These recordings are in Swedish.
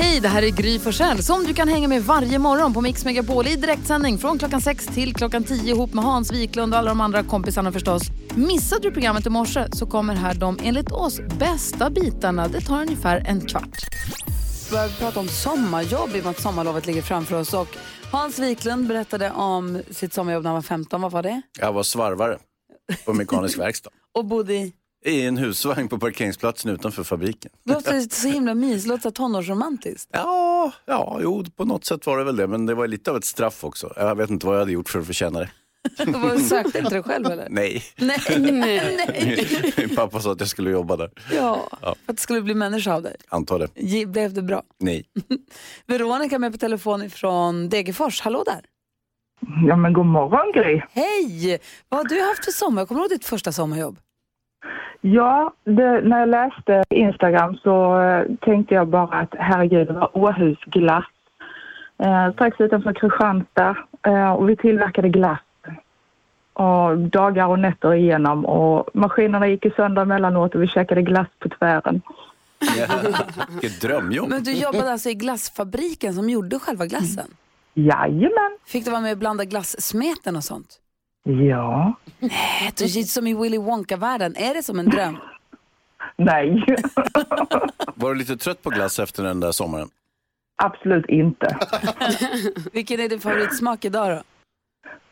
Hej, det här är Gry Forssell som du kan hänga med varje morgon på Mix Megapol i direktsändning från klockan 6 till klockan 10 ihop med Hans Wiklund och alla de andra kompisarna förstås. Missade du programmet i morse så kommer här de enligt oss bästa bitarna. Det tar ungefär en kvart. Vi börjar prata om sommarjobb i och med att sommarlovet ligger framför oss. Och Hans Wiklund berättade om sitt sommarjobb när han var 15. Vad var det? Jag var svarvare på mekanisk verkstad. Och bodde i... I en husvagn på parkeringsplatsen utanför fabriken. Det låter så himla mysigt. Det låter tonårsromantiskt. Ja, ja, jo, på något sätt var det väl det. Men det var lite av ett straff också. Jag vet inte vad jag hade gjort för att förtjäna det. Var du sökte inte det själv eller? Nej, Nej, nej, nej. min pappa sa att jag skulle jobba där. Ja, för att det skulle bli människa av dig. Antar det. Blev det bra? Nej. Veronica är med på telefon från Degerfors. Hallå där. Ja, men god morgon Gry. Hej! Vad har du haft för sommar? Kommer du ihåg ditt första sommarjobb? Ja, det, när jag läste Instagram så eh, tänkte jag bara att herregud, det var Åhus glass. Eh, strax utanför Kristianstad eh, och vi tillverkade glass. Och dagar och nätter igenom och maskinerna gick sönder emellanåt och vi käkade glass på tvären. Vilket drömjobb. Men du jobbade alltså i glassfabriken som gjorde själva glassen? Jajamän, Fick du vara med och blanda glassmeten och sånt? Ja, Äh, Det är som i Willy Wonka-världen. Är det som en dröm? nej, Var du lite trött på glass efter den där sommaren? absolut inte. Vilken är din favoritsmak idag då?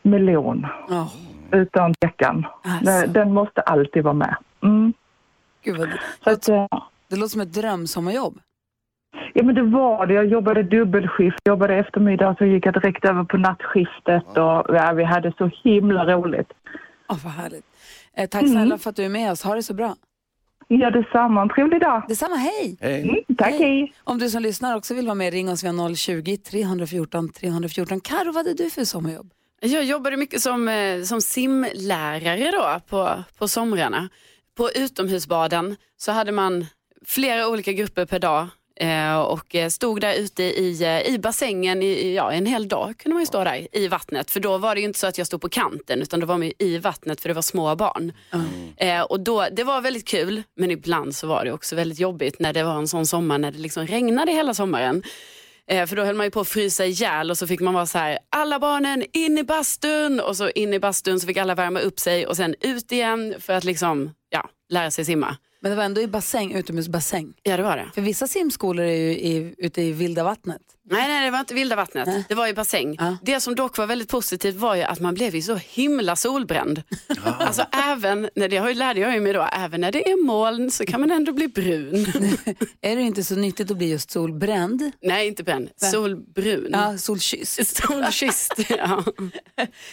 Melon, Oh, utan tvekan. Alltså. Den, den måste alltid vara med. Mm. gud vad, Så att, eh, det låter som ett drömsommarjobb. Ja men det var det. Jag jobbade dubbelskift, jobbade eftermiddag så gick jag direkt över på nattskiftet och ja, vi hade så himla roligt. Åh, vad härligt. Eh, tack snälla för att du är med oss. Ha det så bra. Ja detsamma, en trevlig dag. Detsamma, hej! Hej. Mm, tack hej. Om du som lyssnar också vill vara med, ring oss via 020-314 314. Karo, vad hade du för sommarjobb? Jag jobbade mycket som, eh, som simlärare då på, på somrarna. På utomhusbaden så hade man flera olika grupper per dag och eh, stod där ute i, eh, i bassängen i, ja, en hel dag kunde man ju stå där i vattnet. För då var det ju inte så att jag stod på kanten utan då var man i vattnet för det var små barn. Eh, och då, det var väldigt kul men ibland så var det också väldigt jobbigt när det var en sån sommar när det liksom regnade hela sommaren. Eh, för då höll man ju på att frysa ihjäl och så fick man vara så här, alla barnen in i bastun och så in i bastun så fick alla värma upp sig och sen ut igen för att liksom, ja, lära sig simma. Men det var ändå i bassäng, utomhusbassäng. Ja det var det. För vissa simskolor är ju i, ute i vilda vattnet. Nej, nej, det var inte vilda vattnet. Det var i bassäng. Ja. Det som dock var väldigt positivt var ju att man blev ju så himla solbränd. Alltså även, när det har ju- lärde jag mig då, även när det är moln så kan man ändå bli brun. Är det inte så nyttigt att bli just solbränd? nej, inte bränd, solbrun. Ja, solkysst. Solkysst, ja.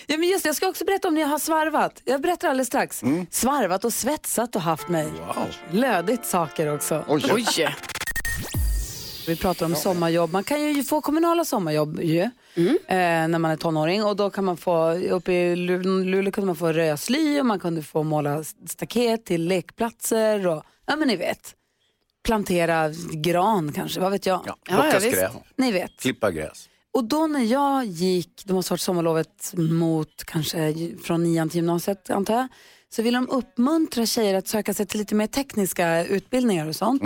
Ja, men just det, jag ska också berätta om när jag har svarvat. Jag berättar alldeles strax. Svarvat och svetsat och haft mig. Lödigt saker också. Oj. Vi pratar om sommarjobb. Man kan ju få kommunala sommarjobb ju, eh, när man är tonåring. Och då kan man få, uppe i Lu- Luleå kunde man få röja sly och man kunde få måla staket till lekplatser och ja men ni vet. Plantera gran kanske, vad vet jag. Ja, Ja, plocka ja, visst. skräp, Ni vet. klippa gräs. Och då när jag gick, det måste ha varit sommarlovet mot kanske från nian till gymnasiet antar jag, så ville de uppmuntra tjejer att söka sig till lite mer tekniska utbildningar och sånt.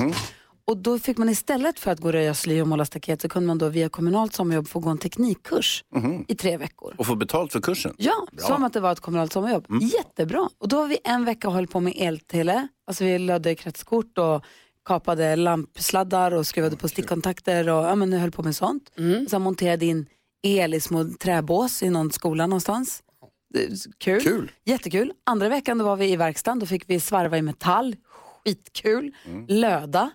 Och då fick man istället för att gå och röja sly och måla staket så kunde man då via kommunalt sommarjobb få gå en teknikkurs i tre veckor. Och få betalt för kursen. Ja, som att det var ett kommunalt sommarjobb. Jättebra. Och då var vi en vecka och höll på med eltele. Alltså vi lödde kretskort och kapade lampsladdar och skruvade på stickkontakter och ja, men höll på med sånt. Och sen monterade in el i små träbås i någon skola någonstans. Är Kul. Kul. Jättekul. Andra veckan då var vi i verkstaden. Då fick vi svarva i metall. Skitkul. Löda.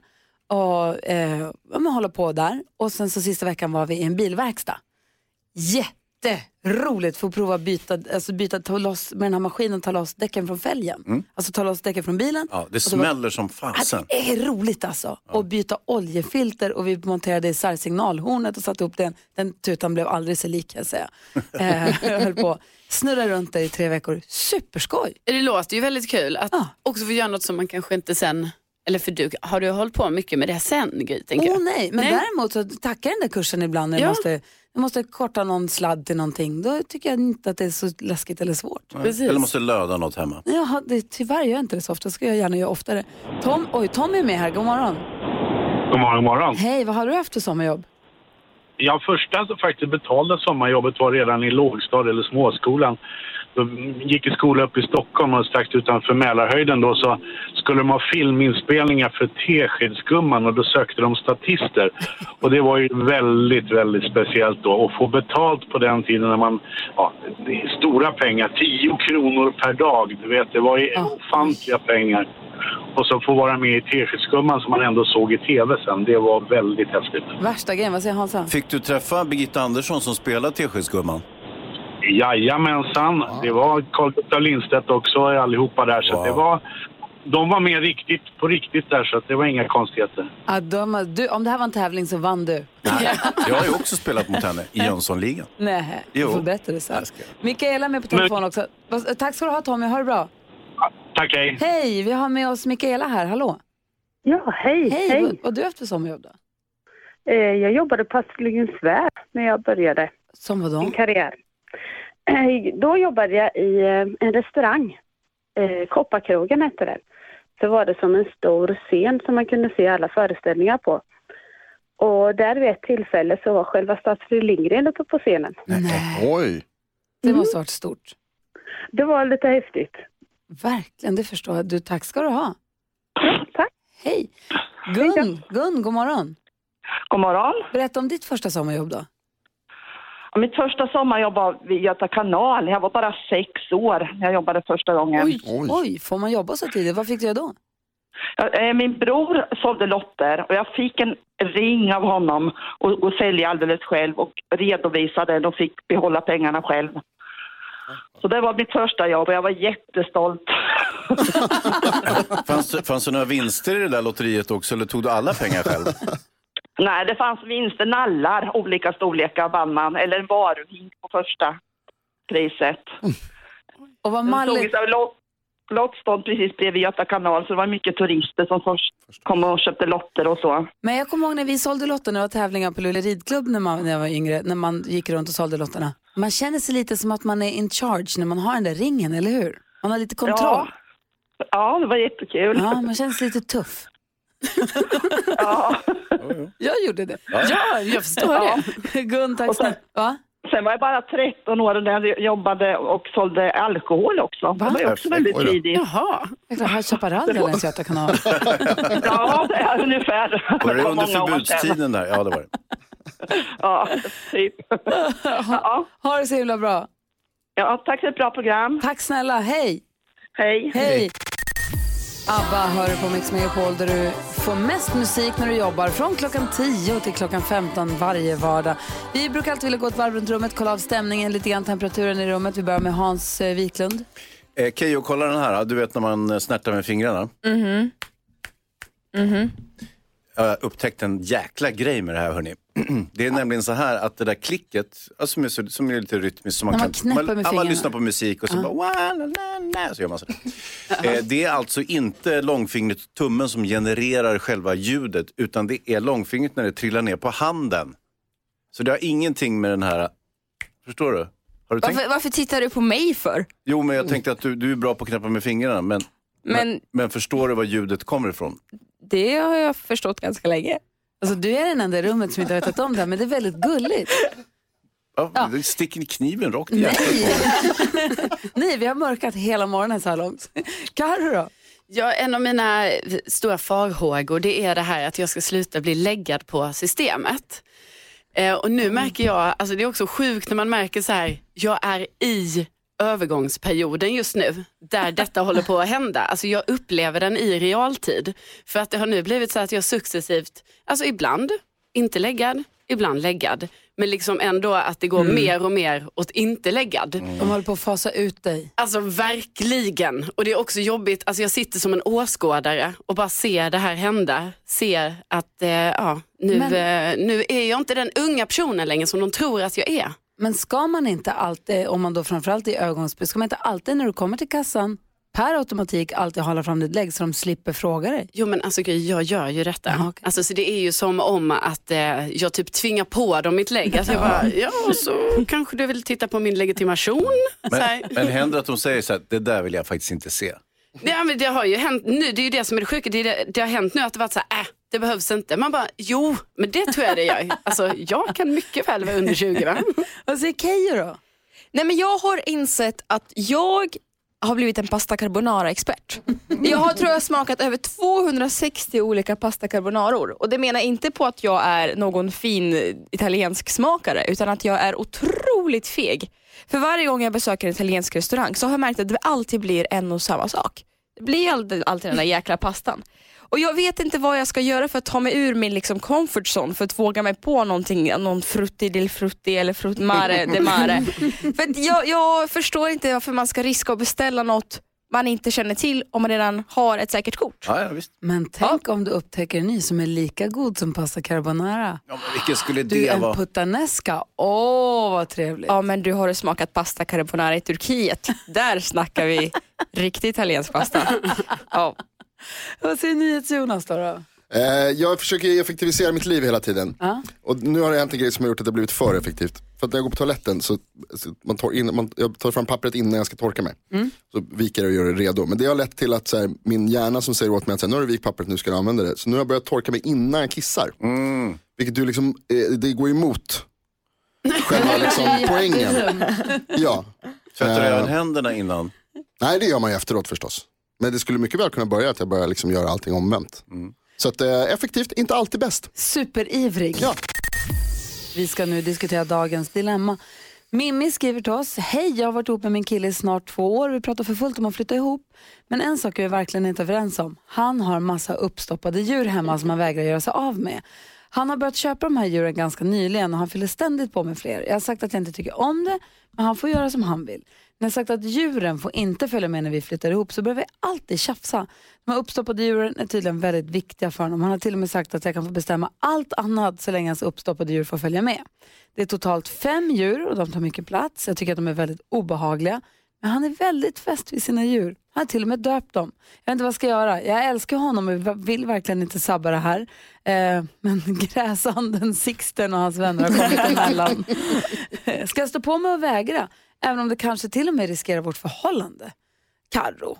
Och eh, hålla på där. Och sen så sista veckan var vi i en bilverkstad. Jätteroligt för att prova byta, alltså byta, ta loss med den här maskinen, ta loss däcken från fälgen. Alltså ta loss däcken från bilen. Ja, det så bara- smäller som fasen. Ja, det är roligt alltså. Och byta oljefilter och vi monterade isär signalhornet och satte upp den. Den tutan blev aldrig så lik kan jag säga. eh, jag höll på snurra runt där i tre veckor. Superskoj. Det låter ju väldigt kul att också få göra något som man kanske inte sen, eller för du, har du hållit på mycket med det sen Gry? Åh jag? nej, men däremot så tackar den där kursen ibland när Ja. jag, måste, jag måste korta någon sladd till någonting. Då tycker jag inte att det är så läskigt eller svårt. Eller måste löda något hemma. Jaha, det, tyvärr gör jag inte det så ofta, det ska jag gärna göra oftare. Tom, oj, Tom är med här, god morgon. God morgon, god morgon. Hej, vad har du haft för sommarjobb? Ja, första som faktiskt betalda sommarjobbet var redan i lågstad eller småskolan. Då gick i skola upp i Stockholm och strax utanför Mälarhöjden då så skulle de ha filminspelningar för Teskedsgumman och då sökte de statister. Och det var ju väldigt, väldigt speciellt då att få betalt på den tiden när man, ja, det är stora pengar, 10 kronor per dag. Du vet, det var ju ofantliga pengar. Och så få vara med i Teskedsgumman som man ändå såg i tv sen, det var väldigt häftigt. Värsta grejen, vad säger Hansa? Fick du träffa Birgitta Andersson som spelar Teskedsgumman? Jajamensan, det var Carl Gustaf Lindstedt också allihopa där. Så Wow. det var, de var med riktigt, på riktigt där så att det var inga konstigheter. Ja, de, du, om det här var en tävling så vann du. Jag har ju också spelat mot henne i Jönssonligan. Nej, du Jo. får berätta det sen. Mikaela med på telefon också. Vad- Tack ska du ha Tommy, ha det bra. Tack, hej. Hej, vi har med oss Mikaela här, hallå. Ja, hej. Hej, hej. Vad, vad har du haft för sommarjobb då? Eh, jag jobbade på Astrid Lindgrens Värld när jag började Som min vadå? karriär. Då jobbade jag i eh, en restaurang. Eh, Kopparkrogen hette det. Så var det som en stor scen som man kunde se alla föreställningar på. Och där vid ett tillfälle så var själva Astrid Lindgren uppe på scenen. Nej, Oj. det måste ha varit stort. Det var lite häftigt. Verkligen, det förstår jag. Du, tack ska du ha. Tack. Hej. Gun, Gun, god morgon. God morgon. Berätta om ditt första sommarjobb då. Ja, Mitt första sommarjobb var vid Göta kanal. Jag var bara sex år när jag jobbade första gången. Oj, oj, får man jobba så tidigt? Vad fick du göra då? Eh, Min bror sålde lotter och jag fick en ring av honom och, och sälja alldeles själv och redovisa den och fick behålla pengarna själv. Så det var mitt första jobb och jag var jättestolt. Fanns, fanns det några vinster i det där lotteriet också eller tog du alla pengar själv? Nej, det fanns vinster, nallar, olika storlekar vann man, eller en varuhink på första priset. Och vad Malin... stod så lott, lott stod precis bredvid Göta kanal så det var mycket turister som först kom och köpte lotter och så. Men jag kommer ihåg när vi sålde lotter när det var tävlingar på Luleå ridklubb när, man, när jag var yngre, när man gick runt och sålde lotterna. Man känner sig lite som att man är in charge när man har den där ringen, eller hur? Man har lite kontroll. Ja, ja det var jättekul. Ja, man känner sig lite tuff. Ja. Jag gjorde det. Ja, jag förstår det. Gun, tack snälla. Va? Sen var jag bara 13 år när jag jobbade och sålde alkohol också. Det var ju också väldigt tidigt. Jaha. High Chaparral längs Göta kanal. Ja, det är ungefär. Var det under förbudstiden där? Ja, det var det. Ja, typ. Ja. Ha det så himla bra. ja, tack för ett bra program. Tack snälla, hej. Hej. Hej. ABBA hör du på Mix Megapol där du får mest musik när du jobbar från klockan 10 till klockan 15 varje vardag. Vi brukar alltid vilja gå ett varv runt rummet, kolla av stämningen, lite grann temperaturen i rummet. Vi börjar med Hans eh, Wiklund. Eh, Keyyo, kolla den här. Du vet när man eh, snärtar med fingrarna. Mhm. Mhm. Jag upptäckte en jäkla grej med det här hörni. Det är nämligen så här att det där klicket, alltså som, är, så, som är lite rytmiskt. Som När man knäpper med ja, man lyssnar på musik och så bara "Wa, la, la, la", så gör man så. eh, det är alltså inte långfingret och tummen som genererar själva ljudet utan det är långfingret när det trillar ner på handen. Så det har ingenting med den här, förstår du? Har du tänkt? Varför, varför tittar du på mig för? Jo, men jag tänkte att du, du är bra på att knäppa med fingrarna men, men, Men- men förstår du var ljudet kommer ifrån? Det har jag förstått ganska länge. Alltså, du är den enda i rummet som inte har vetat om det här, men det är väldigt gulligt. Ja, Det sticker kniven rakt i hjärtat. Nej, vi har mörkat hela morgonen så här långt. Carro då? Ja, en av mina stora farhågor det är det här att jag ska sluta bli läggad på systemet. Eh, och nu märker jag, alltså det är också sjukt när man märker så här, jag är i övergångsperioden just nu, där detta håller på att hända. Alltså jag upplever den i realtid. För att det har nu blivit så att jag successivt, alltså ibland inte läggad, ibland läggad. Men liksom ändå att det går Mm. mer och mer åt inte läggad. De håller på att fasa ut dig. Alltså verkligen. Och det är också jobbigt, alltså jag sitter som en åskådare och bara ser det här hända. Ser att eh, ja, nu, Men- eh, nu är jag inte den unga personen längre som de tror att jag är. Men ska man inte alltid, om man då framförallt är ögonspel, ska man inte alltid när du kommer till kassan per automatik alltid hålla fram ditt lägg så de slipper fråga dig? Jo men alltså gud, jag gör ju detta. Alltså, så det är ju som om att eh, jag typ tvingar på dem mitt lägg. Att jag bara, ja så kanske du vill titta på min legitimation. Men, men händer att de säger så här, det där vill jag faktiskt inte se. Ja, men det har ju hänt nu, det är ju det som är det sjuka. Det, är det, det har hänt nu att det varit så här, äh, det behövs inte. Man bara, jo, men det tror jag det gör. Alltså, jag kan mycket väl vara under 20 va? Vad säger Keyyo då? Nej, men jag har insett att jag har blivit en pasta carbonara-expert. Jag har tror jag smakat över 260 olika pasta carbonaror och det menar inte på att jag är någon fin italiensk smakare utan att jag är otroligt feg. För varje gång jag besöker en italiensk restaurang så har jag märkt att det alltid blir en och samma sak. Det blir alltid, alltid den där jäkla pastan. Och jag vet inte vad jag ska göra för att ta mig ur min liksom comfort zone för att våga mig på någonting, någon frutti del frutti eller frutt mare de mare. för att jag, jag förstår inte varför man ska riska att beställa något man inte känner till om man redan har ett säkert kort. Ja, ja, visst. Men tänk om du upptäcker en ny som är lika god som pasta carbonara. Ja, men vilken skulle Du, det en vara? puttanesca. Åh, vad trevligt. Ja men du har du smakat pasta carbonara i Turkiet. Där snackar vi riktig italiensk pasta. Ja. Vad säger NyhetsJonas då? då? Eh, jag försöker effektivisera mitt liv hela tiden. Och nu har det hänt en grej som har gjort att det har blivit för effektivt. För att när jag går på toaletten så, så man tar in, man, jag tar fram pappret innan jag ska torka mig. Så viker jag och gör det redo. Men det har lett till att så här, min hjärna som säger åt mig att så här, nu har du vikt pappret, nu ska du använda det. Så nu har jag börjat torka mig innan jag kissar. Vilket du liksom, eh, det går emot själva liksom, poängen. Ja. Tvättar du Eh, även händerna innan? Nej det gör man ju efteråt förstås. Men det skulle mycket väl kunna börja att jag börjar liksom göra allting omvänt. Så att eh, effektivt, inte alltid bäst. Superivrig. Ja. Vi ska nu diskutera dagens dilemma. Mimmi skriver till oss. Hej, jag har varit ihop med min kille i snart två år. Vi pratar för fullt om att flytta ihop. Men en sak är vi verkligen inte överens om. Han har massa uppstoppade djur hemma som han vägrar göra sig av med. Han har börjat köpa de här djuren ganska nyligen och han fyller ständigt på med fler. Jag har sagt att jag inte tycker om det, men han får göra som han vill. När jag har sagt att djuren får inte följa med när vi flyttar ihop så börjar vi alltid tjafsa. De här uppstoppade djuren är tydligen väldigt viktiga för honom. Han har till och med sagt att jag kan få bestämma allt annat så länge hans uppstoppade djur får följa med. Det är totalt fem djur och de tar mycket plats. Jag tycker att de är väldigt obehagliga. Men han är väldigt fäst vid sina djur. Han har till och med döpt dem. Jag vet inte vad jag ska göra. Jag älskar honom och vill verkligen inte sabba det här. Eh, men gräsanden Sixten och hans vänner har kommit emellan. ska jag stå på mig och vägra? Även om det kanske till och med riskerar vårt förhållande. Karro,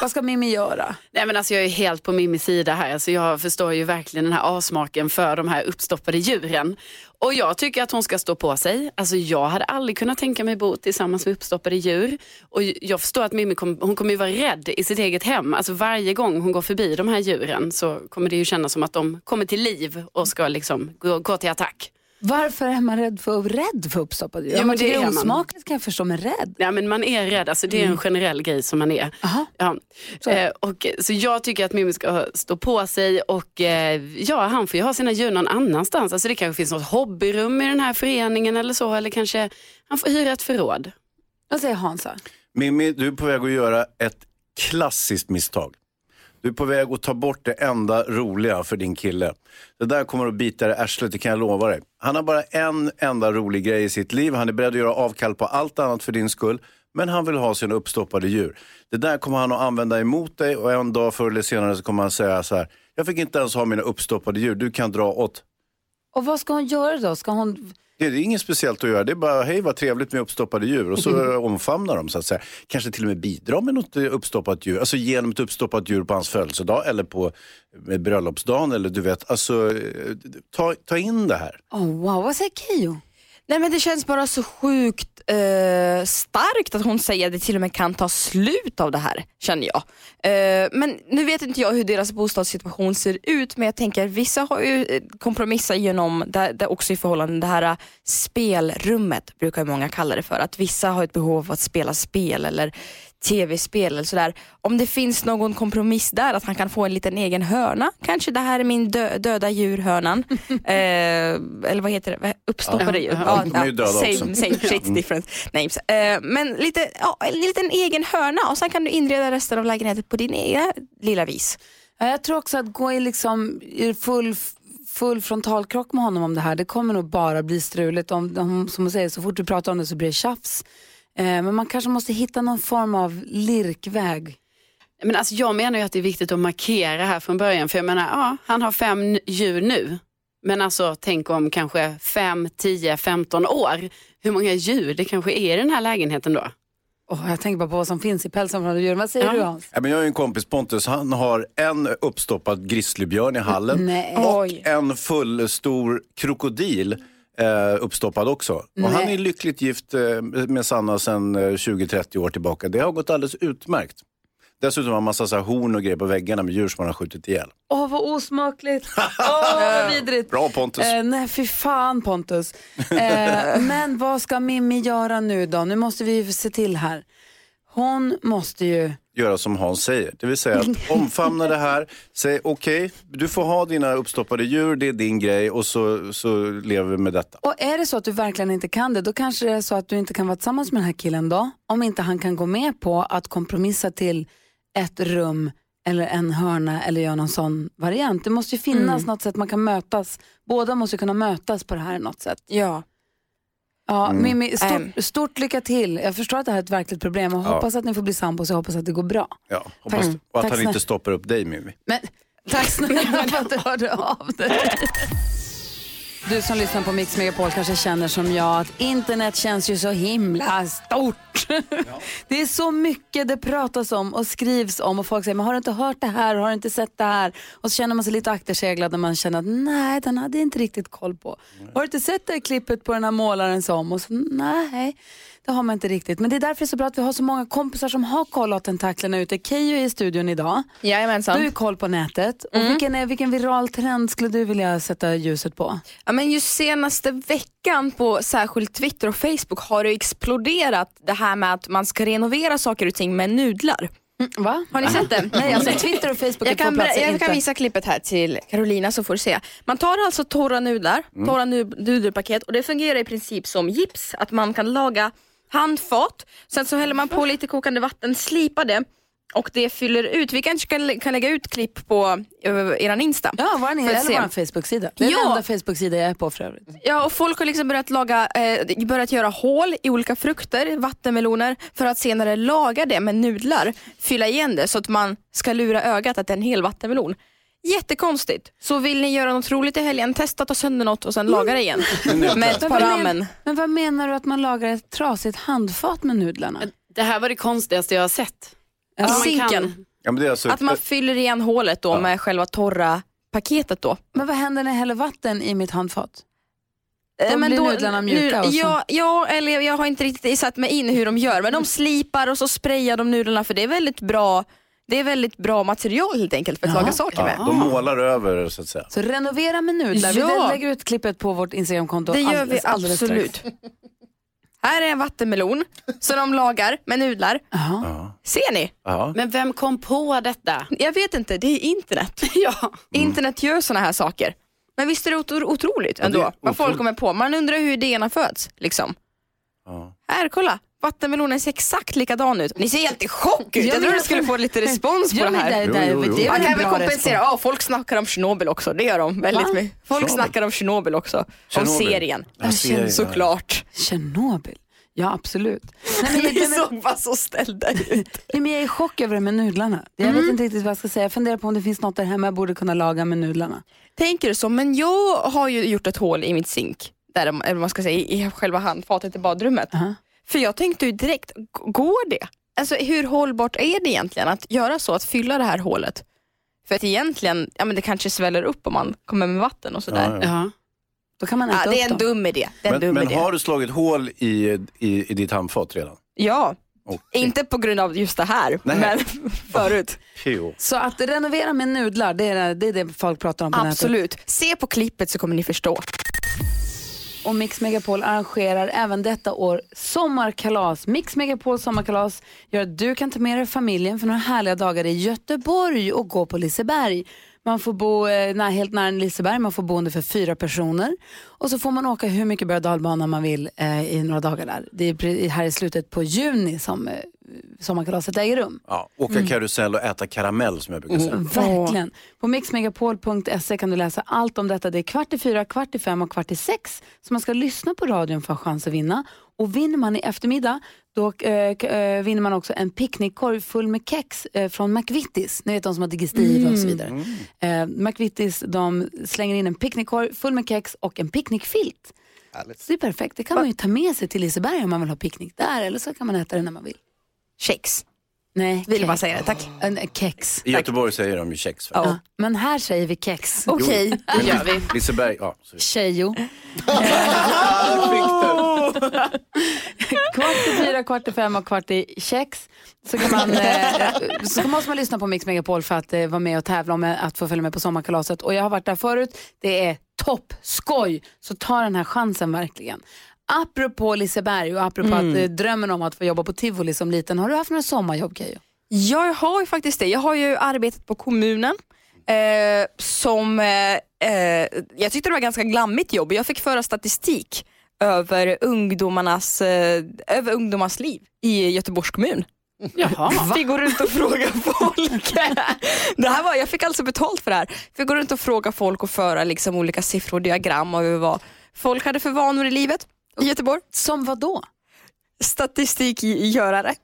vad ska Mimmi göra? Nej, men alltså, jag är helt på Mimmis sida här. Alltså, jag förstår ju verkligen den här avsmaken för de här uppstoppade djuren. Och jag tycker att hon ska stå på sig. Alltså, jag hade aldrig kunnat tänka mig bo tillsammans med uppstoppade djur. Och jag förstår att Mimmi kom, hon kommer ju vara rädd i sitt eget hem. Alltså, varje gång hon går förbi de här djuren så kommer det ju kännas som att de kommer till liv och ska liksom gå, gå till attack. Varför är man rädd för, rädd för uppstoppade djur? Ja, men det är osmakligt kan jag förstå, men rädd? Ja, men man är rädd, alltså, det är en generell grej som man är. Ja. Eh, och, så jag tycker att Mimmi ska stå på sig och eh, ja, han får ju ha sina djur någon annanstans. Alltså, det kanske finns något hobbyrum i den här föreningen eller så, eller kanske han får hyra ett förråd. Vad säger Hansa? Mimmi, du är på väg att göra ett klassiskt misstag. Du är på väg att ta bort det enda roliga för din kille. Det där kommer att bita dig i arslet, det kan jag lova dig. Han har bara en enda rolig grej i sitt liv. Han är beredd att göra avkall på allt annat för din skull. Men han vill ha sina uppstoppade djur. Det där kommer han att använda emot dig och en dag förr eller senare så kommer han säga så här. Jag fick inte ens ha mina uppstoppade djur, du kan dra åt. Och vad ska hon göra då? Ska hon... Det är inget speciellt att göra, det är bara hej vad trevligt med uppstoppade djur och så omfamna dem så att säga. Kanske till och med bidra med något uppstoppat djur, alltså genom ett uppstoppat djur på hans födelsedag eller på bröllopsdagen eller du vet, alltså eh, ta, ta in det här. Oh, wow, vad säger Keyyo? Nej men det känns bara så sjukt eh, starkt att hon säger att det till och med kan ta slut av det här, känner jag. Eh, men nu vet inte jag hur deras bostadssituation ser ut, men jag tänker vissa har ju eh, kompromissat genom, det, det också i förhållande, det här eh, spelrummet brukar ju många kalla det för. Att vissa har ett behov av att spela spel eller tv-spel eller sådär. Om det finns någon kompromiss där, att han kan få en liten egen hörna. Kanske det här är min dö döda djurhörnan. eh, eller vad heter det? Uppstoppade Ja. djur. Ja, de är ju döda same, same shit, Mm. different names. Eh, men lite, ja, en liten egen hörna och sen kan du inreda resten av lägenheten på din egen lilla vis. Ja, jag tror också att gå i, liksom, i full, full frontalkrock med honom om det här, det kommer nog bara bli struligt. Om, om, som man säger, så fort du pratar om det så blir det tjafs. Eh, men man kanske måste hitta någon form av lirkväg. Men alltså, jag menar ju att det är viktigt att markera här från början. För jag menar, ja, han har fem djur nu. Men alltså tänk om kanske fem, tio, femton år. Hur många djur det kanske är i den här lägenheten då? Oh, jag tänker bara på vad som finns i pälsområdet djur. Vad säger Ja. du Hans? Ja, men jag har ju en kompis Pontus, han har en uppstoppad grizzlybjörn i hallen Nej. och Oj. en full stor krokodil eh, uppstoppad också. Och Nej. han är lyckligt gift eh, med Sanna sedan eh, 20-30 år tillbaka. Det har gått alldeles utmärkt. Dessutom har han massa så här horn och grejer på väggarna med djur som han har skjutit ihjäl. Åh, vad osmakligt. Åh, vad vidrigt. Bra Pontus. Eh, nej, fy fan Pontus. Eh, men vad ska Mimmi göra nu då? Nu måste vi se till här. Hon måste ju... Göra som Hans säger, det vill säga att omfamna det här. Säg okej, du får ha dina uppstoppade djur, det är din grej och så, så lever vi med detta. Och är det så att du verkligen inte kan det, då kanske det är så att du inte kan vara tillsammans med den här killen då. Om inte han kan gå med på att kompromissa till ett rum eller en hörna eller göra någon sån variant. Det måste ju finnas något sätt man kan mötas. Båda måste kunna mötas på det här något sätt. Ja. Ja, Mm. Mimmi, stort, stort lycka till. Jag förstår att det här är ett verkligt problem och Ja. hoppas att ni får bli sambos och hoppas att det går bra. Ja, hoppas, Tack. och att Tack han snälla. inte stoppar upp dig Mimmi. Men tack snälla för att du hörde av dig. Du som lyssnar på Mix Megapol kanske känner som jag att internet känns ju så himla stort. Det är så mycket det pratas om och skrivs om och folk säger, men har du inte hört det här, har du inte sett det här? Och så känner man sig lite akterseglad när man känner att nej, den hade jag inte riktigt koll på. Har du inte sett det här klippet på den här målaren som? Och så, nej, det har man inte riktigt. Men det är därför det är så bra att vi har så många kompisar som har koll åt tentaklerna ute. Keyyo är i studion idag. Jajamensan. Du har koll på nätet. Och vilken, är, vilken viral trend skulle du vilja sätta ljuset på? Ja, men just senaste veckan på särskilt Twitter och Facebook har det exploderat det här med att man ska renovera saker och ting med nudlar. Va? Har ni sett det? Nej, alltså Twitter och Facebook jag kan, ber- platser, jag inte- kan visa klippet här till Carolina så får du se. Man tar alltså torra nudlar, Mm. torra nu- nudelpaket och det fungerar i princip som gips. Att man kan laga handfat, sen så häller man på lite kokande vatten, slipar det och det fyller ut. Vi kanske kan, kan lägga ut klipp på uh, eran Insta. Ja, vår, eller vår Facebook-sida. Det är Ja. den enda Facebook-sida jag är på för övrigt. Ja, och folk har liksom börjat, laga, eh, börjat göra hål i olika frukter, vattenmeloner, för att senare laga det med nudlar, fylla igen det så att man ska lura ögat att det är en hel vattenmelon. Jättekonstigt. Så vill ni göra något roligt i helgen, testa ta sönder något och sen laga det igen. med ett Men par vad ramen. men, men vad menar du att man lagar ett trasigt handfat med nudlarna? Det här var det konstigaste jag har sett. Alltså, kan- Sinken. Ja, men det är alltså Att man fyller igen hålet då med själva torra paketet då. Men vad händer när jag häller vatten i mitt handfat? Då Eh, blir nudlarna mjuka och så. ja, ja, eller jag, jag har inte riktigt satt mig in hur de gör, men de slipar och så sprayar de nudlarna för det är väldigt bra det är väldigt bra material helt enkelt för att Jaha. laga saker med. ja, de målar över så att säga. Så renovera med nudlar. Vi Ja. lägger ut klippet på vårt Instagramkonto Det gör vi alldeles, absolut. strax. Här är en vattenmelon som de lagar med nudlar. Jaha. Ja. Ser ni? Ja. Men vem kom på detta? Jag vet inte, det är internet. ja. Internet gör såna här saker. Men visst är det otro- otroligt ändå, det är vad folk kommer på. Man undrar hur idéerna föds. Liksom. Ja. Här, kolla. Vattenmelonen ser exakt likadan ut. Ni ser helt i chock ut. Ja, Jag trodde du skulle få lite respons på Ja, det men här. det, det, Jo, jo, jo. det är Man kan väl kompensera. Ja, folk snackar om Tjernobyl också, det gör de väldigt Va? mycket. Folk Tjernobyl? snackar om Tjernobyl också. Om Tjernobyl? serien. Ja, serien, ja. Såklart. Tjernobyl. Ja, absolut. Nej, men, Ni såg bara så ställda ut. nej, men jag är i chock över det med nudlarna. Jag Mm. vet inte riktigt vad jag ska säga. Jag funderar på om det finns något där hemma jag borde kunna laga med nudlarna. Tänker du så, men jag har ju gjort ett hål i mitt zink, där, eller vad man ska säga, i i själva handfatet i badrummet. Aha. För jag tänkte ju direkt, går det? Alltså hur hållbart är det egentligen att göra så, att fylla det här hålet? För att egentligen, ja men det kanske sväller upp om man kommer med vatten och sådär. Ja, ja. Då kan man äta Ja, det är en dum idé. Det är en Men, dum men idé. har du slagit hål i, i, i ditt handfat redan? Ja, Okej. inte på grund av just det här, Nej. men förut. Pio. Så att renovera med nudlar, det är det, är det folk pratar om på nätet. Absolut. Se på klippet så kommer ni förstå och Mix Megapol arrangerar även detta år sommarkalas. Mix Megapol sommarkalas gör att du kan ta med dig familjen för några härliga dagar i Göteborg och gå på Liseberg. Man får bo eh, helt nära Liseberg, man får boende för fyra personer och så får man åka hur mycket berg och dalbana man vill eh, i några dagar där. Det är här i slutet på juni som eh, sommarkalaset äger rum. Ja, åka Mm. karusell och äta karamell som jag brukar säga. Verkligen. På mixmegapol.se kan du läsa allt om detta. Det är kvart i fyra, kvart i fem och kvart i sex. Så man ska lyssna på radion för att ha chans att vinna. Och vinner man i eftermiddag, då eh, vinner man också en picknickkorg full med kex eh, från McVittys. Ni vet de som har digestive och så vidare. Eh, McVittys de slänger in en picknickkorg full med kex och en picknickfilt. Så det är perfekt. Det kan man ju ta med sig till Liseberg om man vill ha picknick där eller så kan man äta det när man vill. Kex. Nej, Vill kex. bara säga det, tack. En, kex. I Göteborg säger de ju kex. Ja. Men här säger vi kex. Okej, Jo, det gör vi. Liseberg, ja. Tjejo. kvart i fyra, kvart i fem och kvart i kex. Så, kan man, eh, så måste man lyssna på Mix Megapol för att eh, vara med och tävla om eh, att få följa med på sommarkalaset. Och jag har varit där förut. Det är toppskoj. Så ta den här chansen verkligen. Apropå Liseberg och apropå Mm. att, eh, drömmen om att få jobba på tivoli som liten. Har du haft några sommarjobb Keyyo? Jag har ju faktiskt det. Jag har ju arbetat på kommunen eh, som, eh, eh, jag tyckte det var ganska glammigt jobb. Jag fick föra statistik över ungdomarnas, eh, över ungdomars liv i Göteborgs kommun. Jaha. Fick gå runt och fråga folk. det här var, jag fick alltså betalt för det här. Fick gå runt och fråga folk och föra liksom olika siffror och diagram över vad folk hade för vanor i livet i Göteborg. Som vad då? Statistikgörare.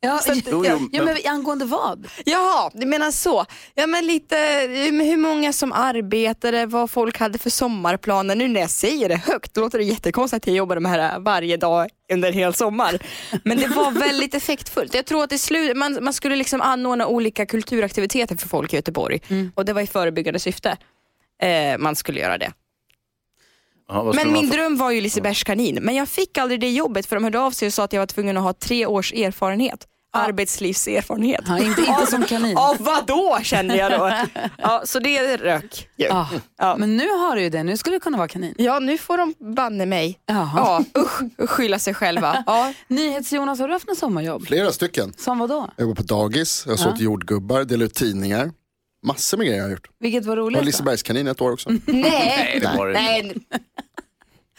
Ja, att- Jo, jo, ja, men- angående vad? Jaha, du menar så. Ja men lite eh, hur många som arbetade, vad folk hade för sommarplaner. Nu när jag säger det högt, då låter det jättekonstigt att jag jobbade med det här varje dag under en hel sommar. Men det var väldigt effektfullt. Jag tror att i slut, man, man skulle liksom anordna olika kulturaktiviteter för folk i Göteborg och det var i förebyggande syfte. Eh, man skulle göra det. Ja, ska Men min dröm var ju Lisebergs kanin. Men jag fick aldrig det jobbet för de hörde av sig och sa att jag var tvungen att ha tre års erfarenhet. Arbetslivserfarenhet. Ja, inte, inte som kanin. Ja vadå kände jag då. Ja, så det rök. Ja. Ja. Men nu har du ju det, nu skulle du kunna vara kanin. Ja nu får de banne mig ja, usch, skylla sig själva. Ja. NyhetsJonas, har du haft något sommarjobb? Flera stycken. Som vad då? Jag jobbar på dagis, jag har sålt jordgubbar, delat ut tidningar. Massor med grejer jag har gjort. Vilket var Jag var roligt? Lisebergskanin ett år också. Nej, Nej, det var det inte. nej.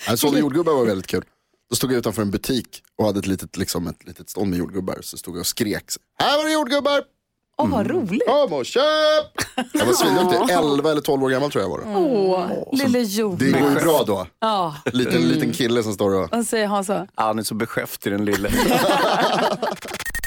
Jag sålde jordgubbar var väldigt kul. Då stod jag utanför en butik och hade ett litet, liksom, ett litet stånd med jordgubbar. Så stod jag och skrek. Här var det jordgubbar! Åh, vad roligt. Kom och köp! Jag var svinduktig, 11 eller 12 år gammal tror jag var. det. Åh, lille Det Jonas. går ju bra då. Ja, Liten, liten kille som står och... vad säger Hansa? Han är så beskäftig den lille.